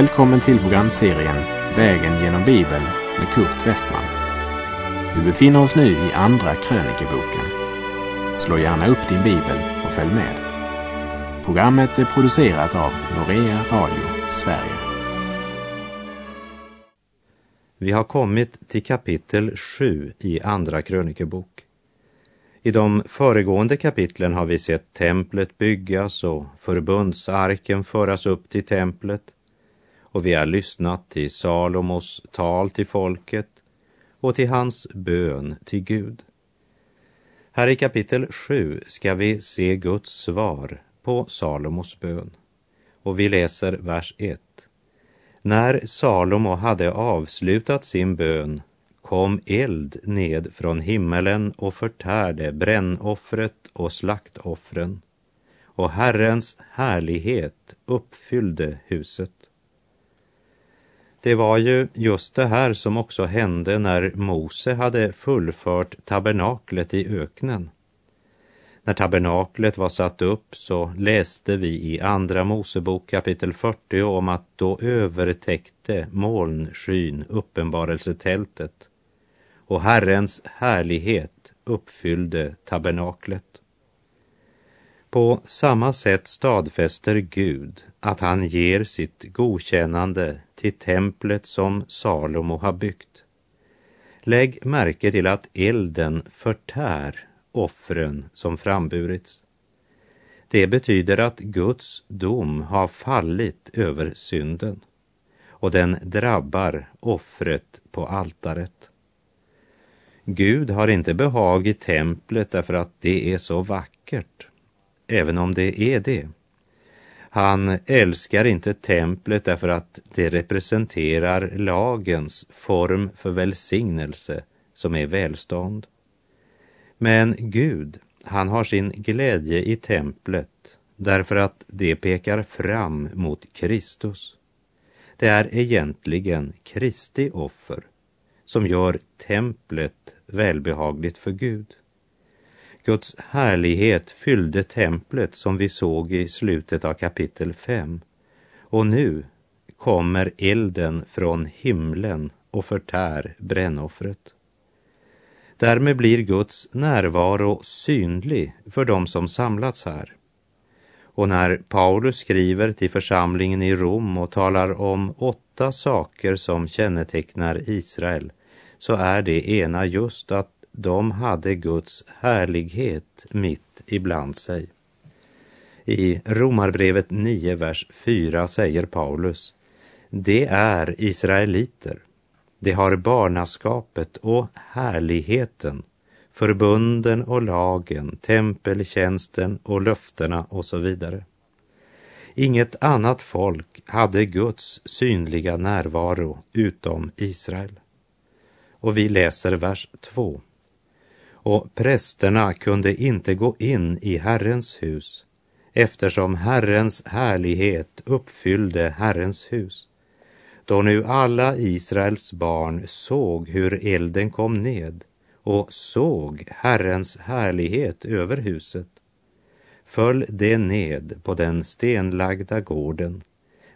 Välkommen till programserien Vägen genom Bibeln med Kurt Westman. Vi befinner oss nu i Andra krönikeboken. Slå gärna upp din bibel och följ med. Programmet är producerat av Norea Radio Sverige. Vi har kommit till kapitel 7 i Andra krönikebok. I de föregående kapitlen har vi sett templet byggas och förbundsarken föras upp till templet och vi har lyssnat till Salomos tal till folket och till hans bön till Gud. Här i kapitel 7 ska vi se Guds svar på Salomos bön och vi läser vers 1. När Salomo hade avslutat sin bön kom eld ned från himmelen och förtärde brännoffret och slaktoffren och Herrens härlighet uppfyllde huset. Det var ju just det här som också hände när Mose hade fullfört tabernaklet i öknen. När tabernaklet var satt upp så läste vi i Andra Mosebok kapitel 40 om att då övertäckte molnskyn uppenbarelsetältet och Herrens härlighet uppfyllde tabernaklet. På samma sätt stadfäster Gud att han ger sitt godkännande till templet som Salomo har byggt. Lägg märke till att elden förtär offren som framburits. Det betyder att Guds dom har fallit över synden och den drabbar offret på altaret. Gud har inte behag i templet därför att det är så vackert, även om det är det. Han älskar inte templet därför att det representerar lagens form för välsignelse som är välstånd. Men Gud, han har sin glädje i templet därför att det pekar fram mot Kristus. Det är egentligen Kristi offer som gör templet välbehagligt för Gud. Guds härlighet fyllde templet som vi såg i slutet av kapitel 5. Och nu kommer elden från himlen och förtär brännoffret. Därmed blir Guds närvaro synlig för dem som samlats här. Och när Paulus skriver till församlingen i Rom och talar om åtta saker som kännetecknar Israel så är det ena just att de hade Guds härlighet mitt ibland sig. I Romarbrevet 9, vers 4 säger Paulus, det är israeliter. De har barnaskapet och härligheten, förbunden och lagen, tempeltjänsten och löftena och så vidare. Inget annat folk hade Guds synliga närvaro utom Israel. Och vi läser vers 2 och prästerna kunde inte gå in i Herrens hus eftersom Herrens härlighet uppfyllde Herrens hus. Då nu alla Israels barn såg hur elden kom ned och såg Herrens härlighet över huset föll det ned på den stenlagda gården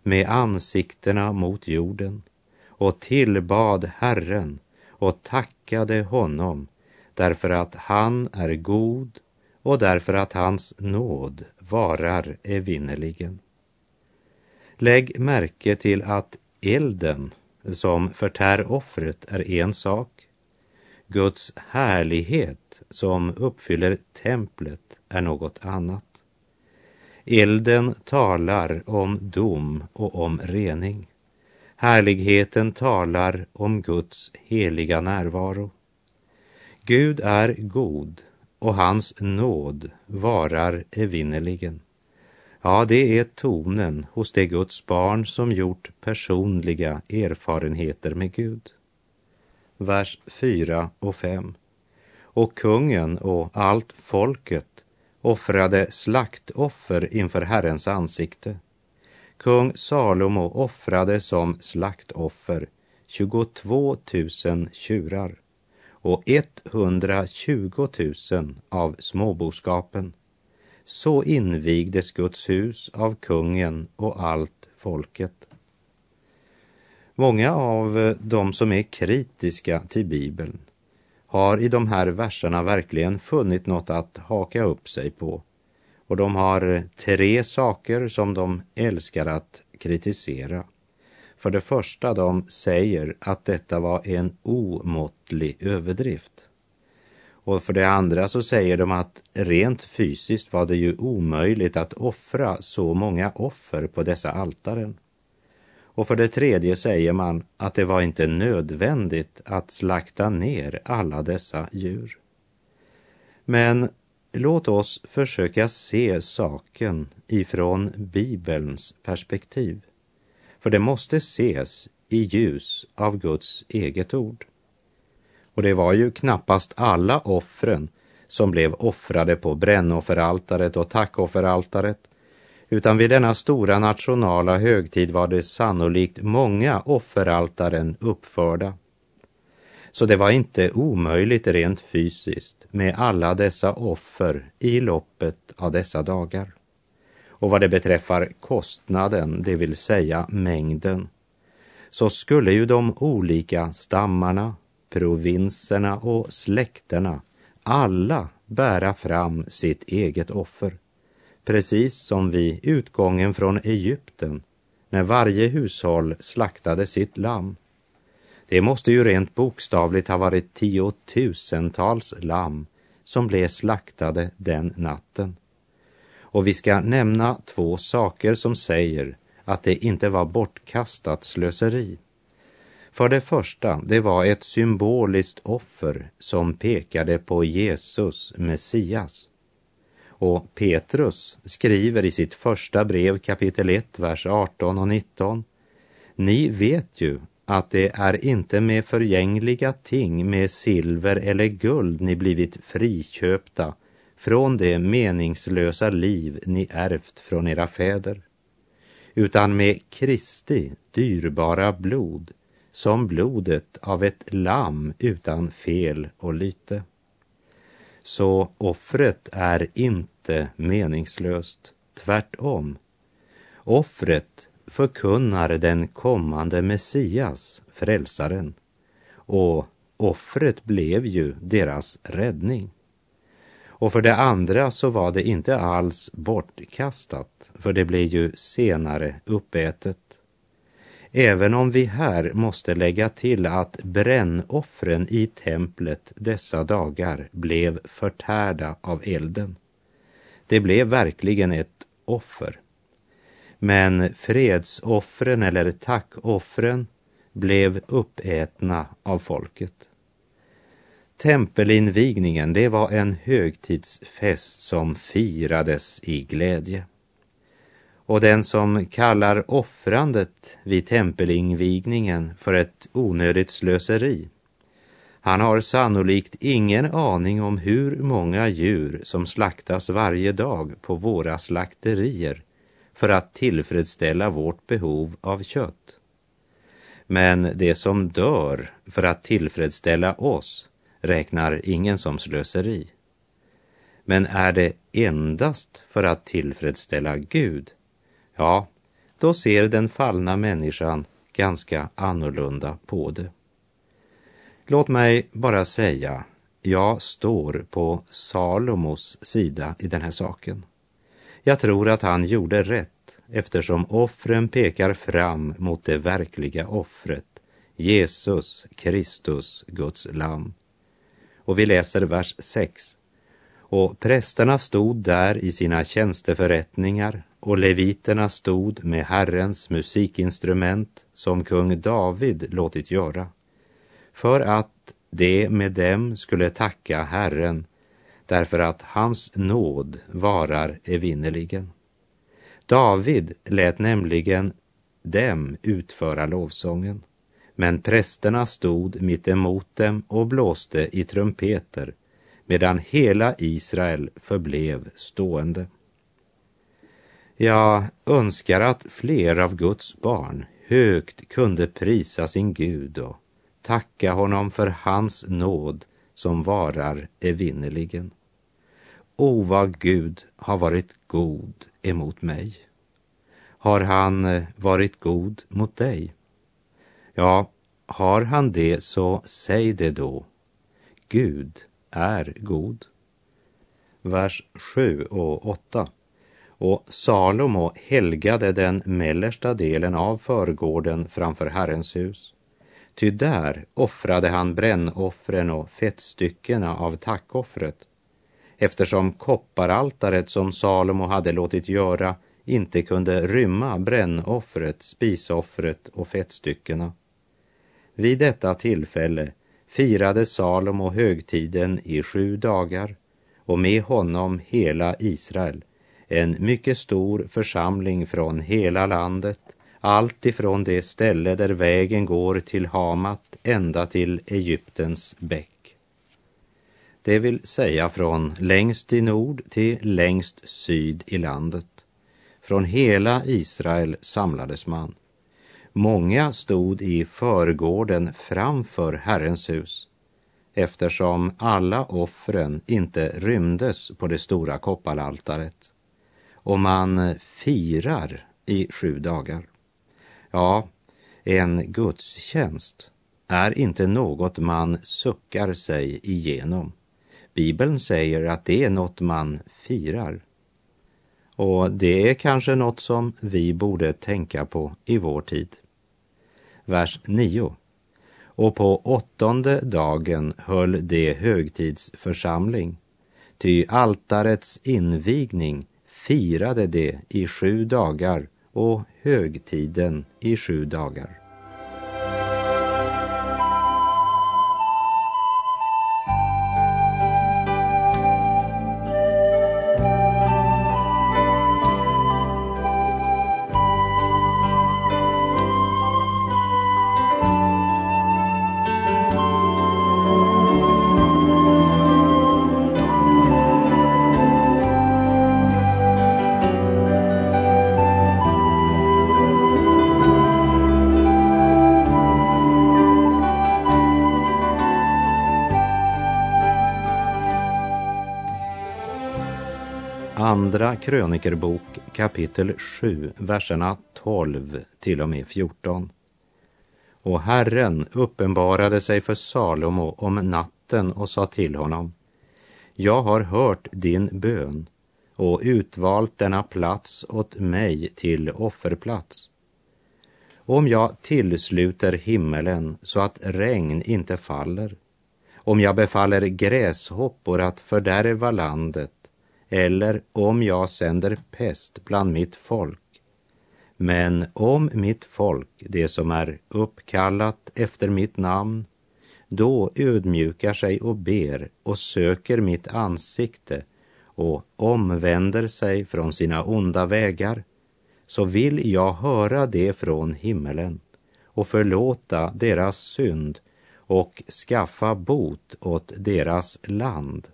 med ansiktena mot jorden och tillbad Herren och tackade honom därför att han är god och därför att hans nåd varar evinnerligen. Lägg märke till att elden som förtär offret är en sak. Guds härlighet som uppfyller templet är något annat. Elden talar om dom och om rening. Härligheten talar om Guds heliga närvaro. Gud är god och hans nåd varar evinnerligen. Ja, det är tonen hos det Guds barn som gjort personliga erfarenheter med Gud. Vers 4 och 5. Och kungen och allt folket offrade slaktoffer inför Herrens ansikte. Kung Salomo offrade som slaktoffer 22 000 tjurar och 120 000 av småboskapen. Så invigdes Guds hus av kungen och allt folket. Många av de som är kritiska till Bibeln har i de här verserna verkligen funnit något att haka upp sig på. Och de har tre saker som de älskar att kritisera. För det första, de säger att detta var en omåttlig överdrift. Och för det andra så säger de att rent fysiskt var det ju omöjligt att offra så många offer på dessa altaren. Och för det tredje säger man att det var inte nödvändigt att slakta ner alla dessa djur. Men låt oss försöka se saken ifrån Bibelns perspektiv. För det måste ses i ljus av Guds eget ord. Och det var ju knappast alla offren som blev offrade på brännofferaltaret och tackofferaltaret, utan vid denna stora nationala högtid var det sannolikt många offeraltaren uppförda. Så det var inte omöjligt rent fysiskt med alla dessa offer i loppet av dessa dagar. Och vad det beträffar kostnaden, det vill säga mängden, så skulle ju de olika stammarna, provinserna och släkterna alla bära fram sitt eget offer. Precis som vid utgången från Egypten när varje hushåll slaktade sitt lamm. Det måste ju rent bokstavligt ha varit tiotusentals lamm som blev slaktade den natten. Och vi ska nämna två saker som säger att det inte var bortkastat slöseri. För det första, det var ett symboliskt offer som pekade på Jesus, Messias. Och Petrus skriver i sitt första brev kapitel 1, vers 18 och 19. Ni vet ju att det är inte med förgängliga ting, med silver eller guld ni blivit friköpta från det meningslösa liv ni ärvt från era fäder, utan med Kristi dyrbara blod, som blodet av ett lamm utan fel och lyte. Så offret är inte meningslöst, tvärtom. Offret förkunnar den kommande Messias, frälsaren, och offret blev ju deras räddning. Och för det andra så var det inte alls bortkastat, för det blev ju senare uppätet. Även om vi här måste lägga till att brännoffren i templet dessa dagar blev förtärda av elden. Det blev verkligen ett offer. Men fredsoffren eller tackoffren blev uppätna av folket. Tempelinvigningen, det var en högtidsfest som firades i glädje. Och den som kallar offrandet vid tempelinvigningen för ett onödigt slöseri, han har sannolikt ingen aning om hur många djur som slaktas varje dag på våra slakterier för att tillfredsställa vårt behov av kött. Men det som dör för att tillfredsställa oss räknar ingen som slöseri. Men är det endast för att tillfredsställa Gud, ja, då ser den fallna människan ganska annorlunda på det. Låt mig bara säga, jag står på Salomos sida i den här saken. Jag tror att han gjorde rätt eftersom offren pekar fram mot det verkliga offret, Jesus Kristus, Guds Lamm och vi läser vers 6. Och prästerna stod där i sina tjänsteförrättningar och leviterna stod med Herrens musikinstrument som kung David låtit göra, för att de med dem skulle tacka Herren, därför att hans nåd varar evinnerligen. David lät nämligen dem utföra lovsången. Men prästerna stod mitt emot dem och blåste i trumpeter medan hela Israel förblev stående. Jag önskar att fler av Guds barn högt kunde prisa sin Gud och tacka honom för hans nåd som varar evinnerligen. O, vad Gud har varit god emot mig. Har han eh, varit god mot dig? Ja, har han det så säg det då. Gud är god. Vers 7 och 8. Och Salomo helgade den mellersta delen av förgården framför Herrens hus. Ty där offrade han brännoffren och fettstyckena av tackoffret eftersom kopparaltaret som Salomo hade låtit göra inte kunde rymma brännoffret, spisoffret och fettstyckena. Vid detta tillfälle firade Salomo högtiden i sju dagar och med honom hela Israel, en mycket stor församling från hela landet, allt ifrån det ställe där vägen går till Hamat ända till Egyptens bäck. Det vill säga från längst i nord till längst syd i landet. Från hela Israel samlades man. Många stod i förgården framför Herrens hus eftersom alla offren inte rymdes på det stora kopparaltaret. Och man firar i sju dagar. Ja, en gudstjänst är inte något man suckar sig igenom. Bibeln säger att det är något man firar. Och det är kanske något som vi borde tänka på i vår tid. Vers 9. Och på åttonde dagen höll de högtidsförsamling, ty altarets invigning firade de i sju dagar och högtiden i sju dagar. Andra krönikerbok kapitel 7, verserna 12 till och med 14. Och Herren uppenbarade sig för Salomo om natten och sa till honom. Jag har hört din bön och utvalt denna plats åt mig till offerplats. Om jag tillsluter himmelen så att regn inte faller, om jag befaller gräshoppor att fördärva landet eller om jag sänder pest bland mitt folk. Men om mitt folk, det som är uppkallat efter mitt namn, då ödmjukar sig och ber och söker mitt ansikte och omvänder sig från sina onda vägar, så vill jag höra det från himmelen och förlåta deras synd och skaffa bot åt deras land.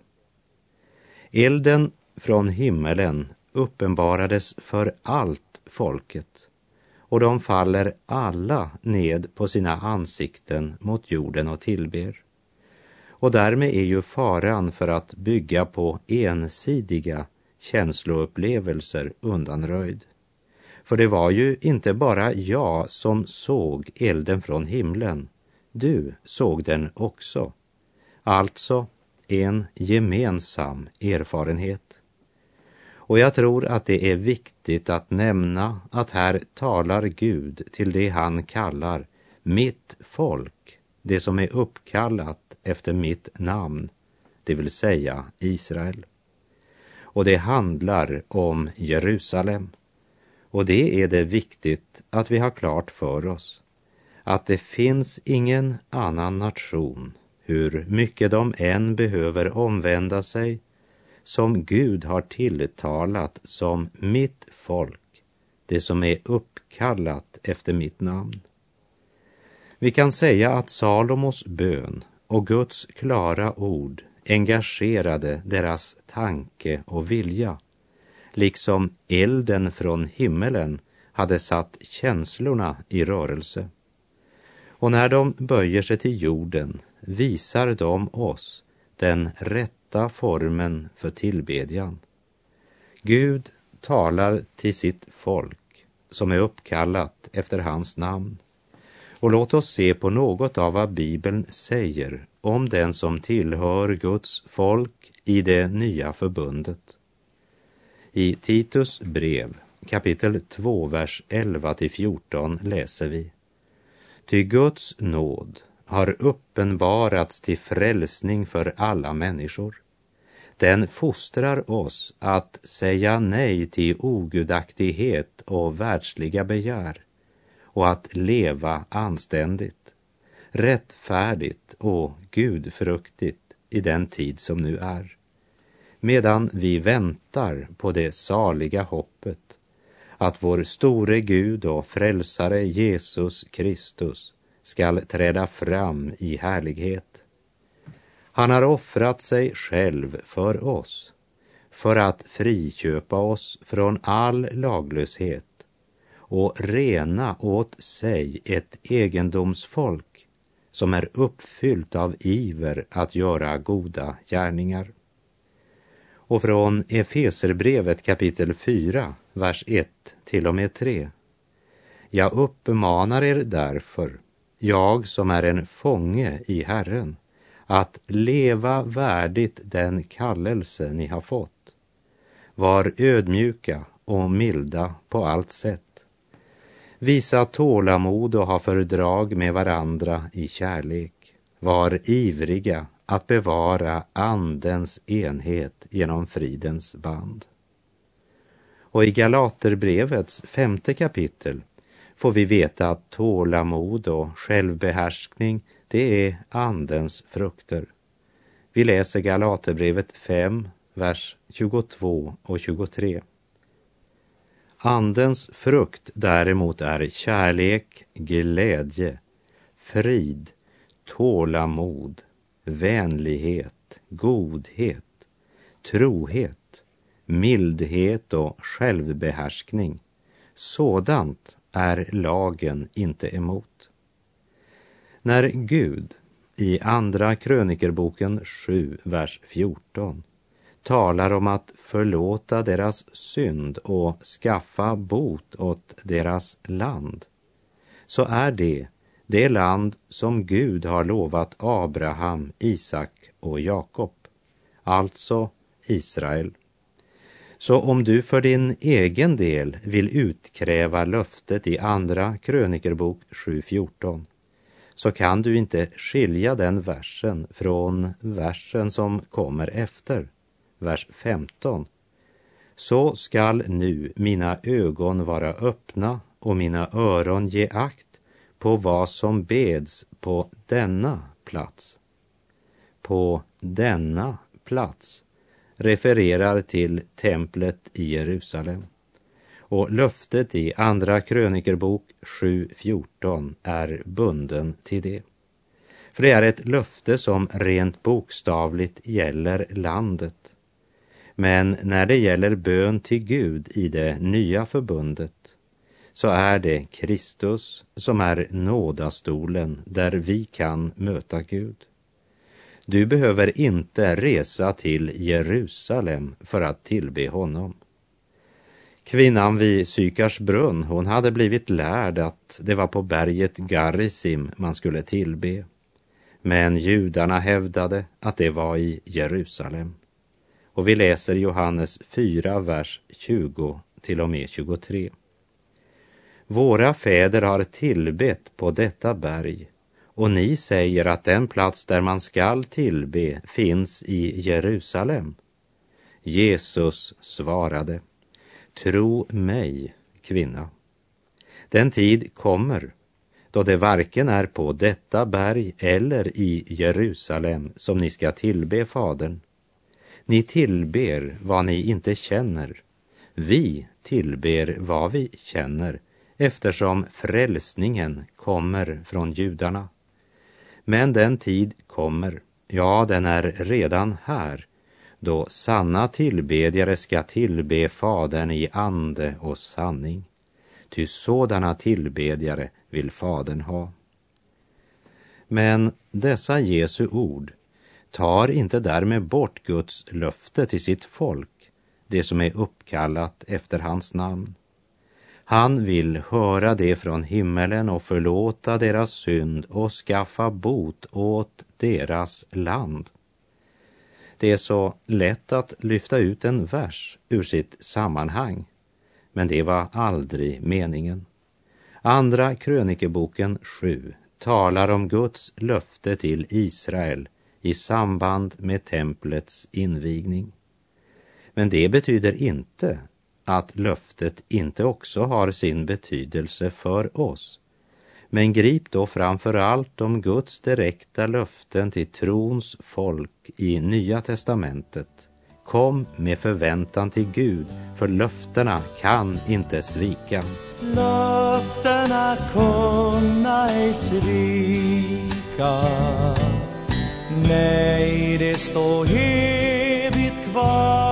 Elden från himmelen uppenbarades för allt folket och de faller alla ned på sina ansikten mot jorden och tillber. Och därmed är ju faran för att bygga på ensidiga känsloupplevelser undanröjd. För det var ju inte bara jag som såg elden från himlen, du såg den också. Alltså en gemensam erfarenhet. Och jag tror att det är viktigt att nämna att här talar Gud till det han kallar mitt folk, det som är uppkallat efter mitt namn, det vill säga Israel. Och det handlar om Jerusalem. Och det är det viktigt att vi har klart för oss, att det finns ingen annan nation, hur mycket de än behöver omvända sig, som Gud har tilltalat som mitt folk, det som är uppkallat efter mitt namn. Vi kan säga att Salomos bön och Guds klara ord engagerade deras tanke och vilja, liksom elden från himmelen hade satt känslorna i rörelse. Och när de böjer sig till jorden visar de oss den rätta rätta formen för tillbedjan. Gud talar till sitt folk som är uppkallat efter hans namn. Och låt oss se på något av vad Bibeln säger om den som tillhör Guds folk i det nya förbundet. I Titus brev kapitel 2, vers 11 till 14 läser vi. Ty Guds nåd har uppenbarats till frälsning för alla människor. Den fostrar oss att säga nej till ogudaktighet och världsliga begär och att leva anständigt, rättfärdigt och gudfruktigt i den tid som nu är. Medan vi väntar på det saliga hoppet att vår store Gud och frälsare Jesus Kristus skall träda fram i härlighet. Han har offrat sig själv för oss för att friköpa oss från all laglöshet och rena åt sig ett egendomsfolk som är uppfyllt av iver att göra goda gärningar. Och från Efeserbrevet kapitel 4, vers 1 till och med 3. Jag uppmanar er därför, jag som är en fånge i Herren, att leva värdigt den kallelse ni har fått. Var ödmjuka och milda på allt sätt. Visa tålamod och ha fördrag med varandra i kärlek. Var ivriga att bevara Andens enhet genom fridens band. Och i Galaterbrevets femte kapitel får vi veta att tålamod och självbehärskning, det är Andens frukter. Vi läser Galaterbrevet 5, vers 22 och 23. Andens frukt däremot är kärlek, glädje, frid, tålamod, vänlighet, godhet, trohet, mildhet och självbehärskning. Sådant är lagen inte emot. När Gud i Andra krönikerboken 7, vers 14 talar om att förlåta deras synd och skaffa bot åt deras land, så är det det land som Gud har lovat Abraham, Isak och Jakob, alltså Israel. Så om du för din egen del vill utkräva löftet i Andra krönikerbok 7.14 så kan du inte skilja den versen från versen som kommer efter vers 15. Så skall nu mina ögon vara öppna och mina öron ge akt på vad som beds på denna plats. På denna plats refererar till templet i Jerusalem. Och löftet i Andra krönikerbok 7.14 är bunden till det. För det är ett löfte som rent bokstavligt gäller landet. Men när det gäller bön till Gud i det nya förbundet så är det Kristus som är nådastolen där vi kan möta Gud. Du behöver inte resa till Jerusalem för att tillbe honom. Kvinnan vid Sykars brunn, hon hade blivit lärd att det var på berget Garisim man skulle tillbe. Men judarna hävdade att det var i Jerusalem. Och vi läser Johannes 4, vers 20 till och med 23. Våra fäder har tillbett på detta berg och ni säger att den plats där man skall tillbe finns i Jerusalem. Jesus svarade, tro mig, kvinna. Den tid kommer då det varken är på detta berg eller i Jerusalem som ni ska tillbe Fadern. Ni tillber vad ni inte känner. Vi tillber vad vi känner eftersom frälsningen kommer från judarna. Men den tid kommer, ja, den är redan här, då sanna tillbedjare ska tillbe Fadern i ande och sanning. Ty sådana tillbedjare vill Fadern ha. Men dessa Jesu ord tar inte därmed bort Guds löfte till sitt folk, det som är uppkallat efter hans namn. Han vill höra det från himmelen och förlåta deras synd och skaffa bot åt deras land. Det är så lätt att lyfta ut en vers ur sitt sammanhang, men det var aldrig meningen. Andra krönikeboken 7 talar om Guds löfte till Israel i samband med templets invigning. Men det betyder inte att löftet inte också har sin betydelse för oss. Men grip då framför allt om Guds direkta löften till trons folk i Nya testamentet. Kom med förväntan till Gud, för löftena kan inte svika. Löftena kunna ej svika Nej, det står evigt kvar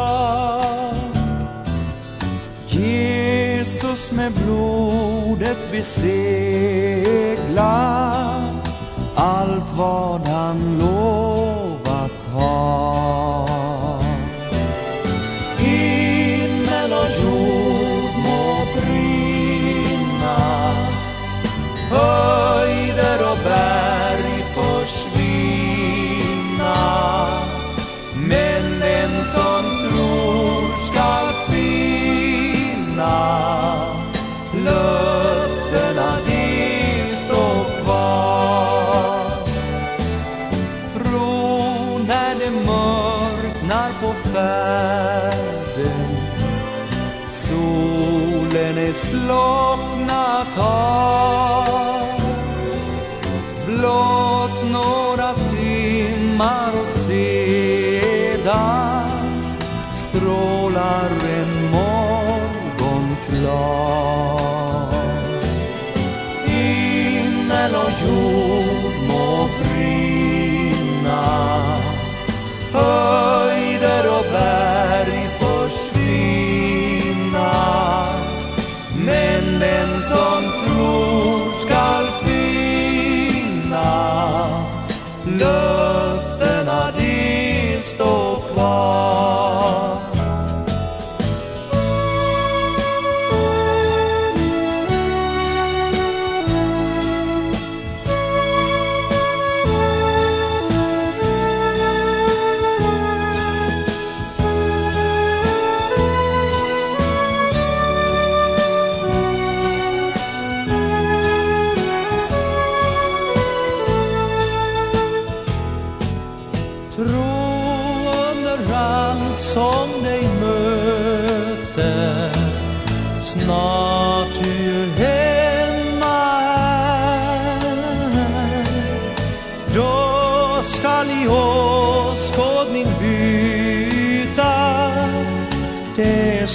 Jesus med blodet beseglar allt vad han lovat har.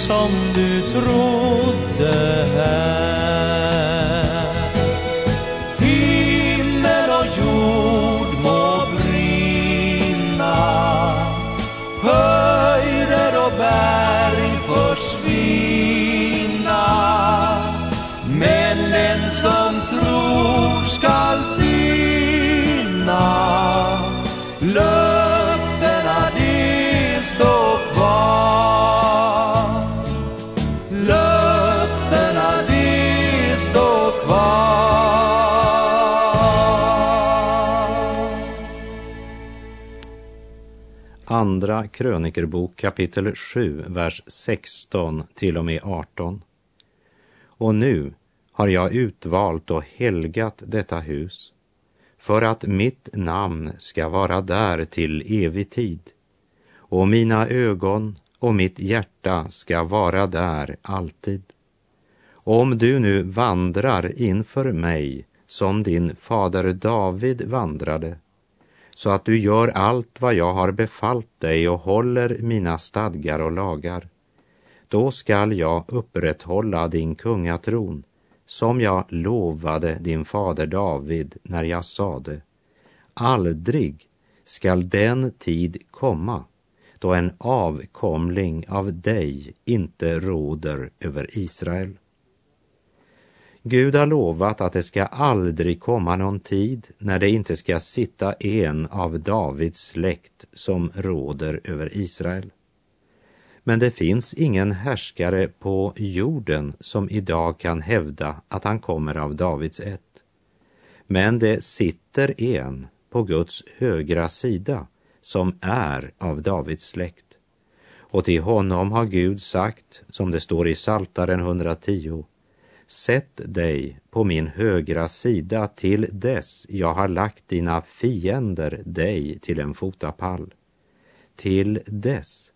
Som du tror. Andra krönikerbok kapitel 7, vers 16 till och med 18. Och nu har jag utvalt och helgat detta hus för att mitt namn ska vara där till evig tid och mina ögon och mitt hjärta ska vara där alltid. Om du nu vandrar inför mig som din fader David vandrade så att du gör allt vad jag har befallt dig och håller mina stadgar och lagar. Då skall jag upprätthålla din kungatron som jag lovade din fader David när jag sade aldrig skall den tid komma då en avkomling av dig inte råder över Israel. Gud har lovat att det ska aldrig komma någon tid när det inte ska sitta en av Davids släkt som råder över Israel. Men det finns ingen härskare på jorden som idag kan hävda att han kommer av Davids ett. Men det sitter en på Guds högra sida som är av Davids släkt. Och till honom har Gud sagt, som det står i Saltaren 110, Sätt dig på min högra sida till dess jag har lagt dina fiender dig till en fotapall. Till dess.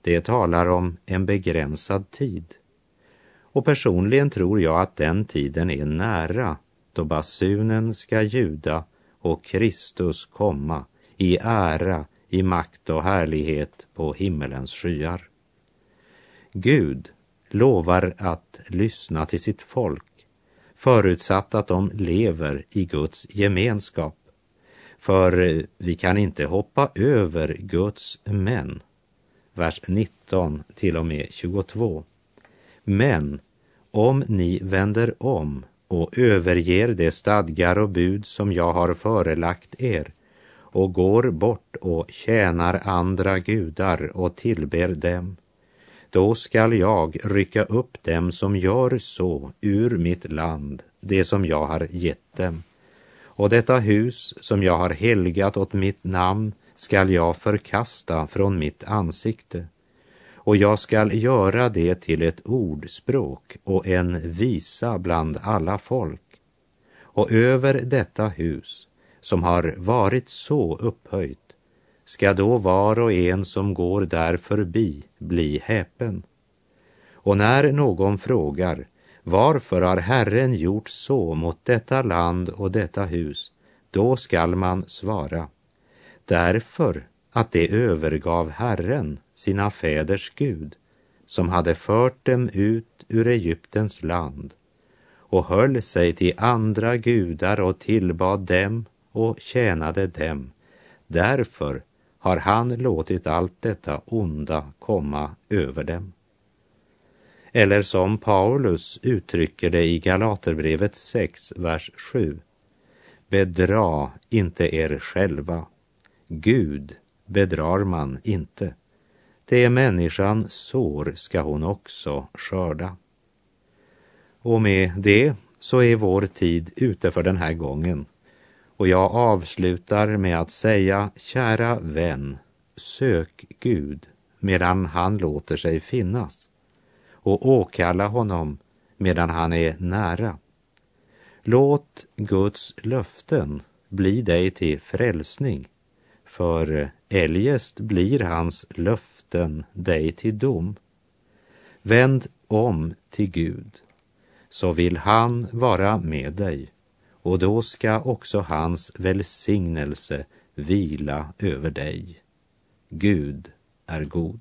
Det talar om en begränsad tid. Och personligen tror jag att den tiden är nära då basunen ska ljuda och Kristus komma i ära, i makt och härlighet på himmelens skyar. Gud lovar att lyssna till sitt folk förutsatt att de lever i Guds gemenskap. För vi kan inte hoppa över Guds män. Vers 19 till och med 22. Men om ni vänder om och överger de stadgar och bud som jag har förelagt er och går bort och tjänar andra gudar och tillber dem, då skall jag rycka upp dem som gör så ur mitt land, det som jag har gett dem. Och detta hus som jag har helgat åt mitt namn skall jag förkasta från mitt ansikte. Och jag skall göra det till ett ordspråk och en visa bland alla folk. Och över detta hus, som har varit så upphöjt, ska då var och en som går där förbi bli häpen. Och när någon frågar varför har Herren gjort så mot detta land och detta hus, då skall man svara därför att det övergav Herren, sina fäders Gud, som hade fört dem ut ur Egyptens land och höll sig till andra gudar och tillbad dem och tjänade dem. Därför har han låtit allt detta onda komma över dem. Eller som Paulus uttrycker det i Galaterbrevet 6, vers 7. Bedra inte er själva. Gud bedrar man inte. Det människan sår ska hon också skörda. Och med det så är vår tid ute för den här gången. Och jag avslutar med att säga, kära vän, sök Gud medan han låter sig finnas och åkalla honom medan han är nära. Låt Guds löften bli dig till frälsning, för eljest blir hans löften dig till dom. Vänd om till Gud, så vill han vara med dig och då ska också hans välsignelse vila över dig. Gud är god.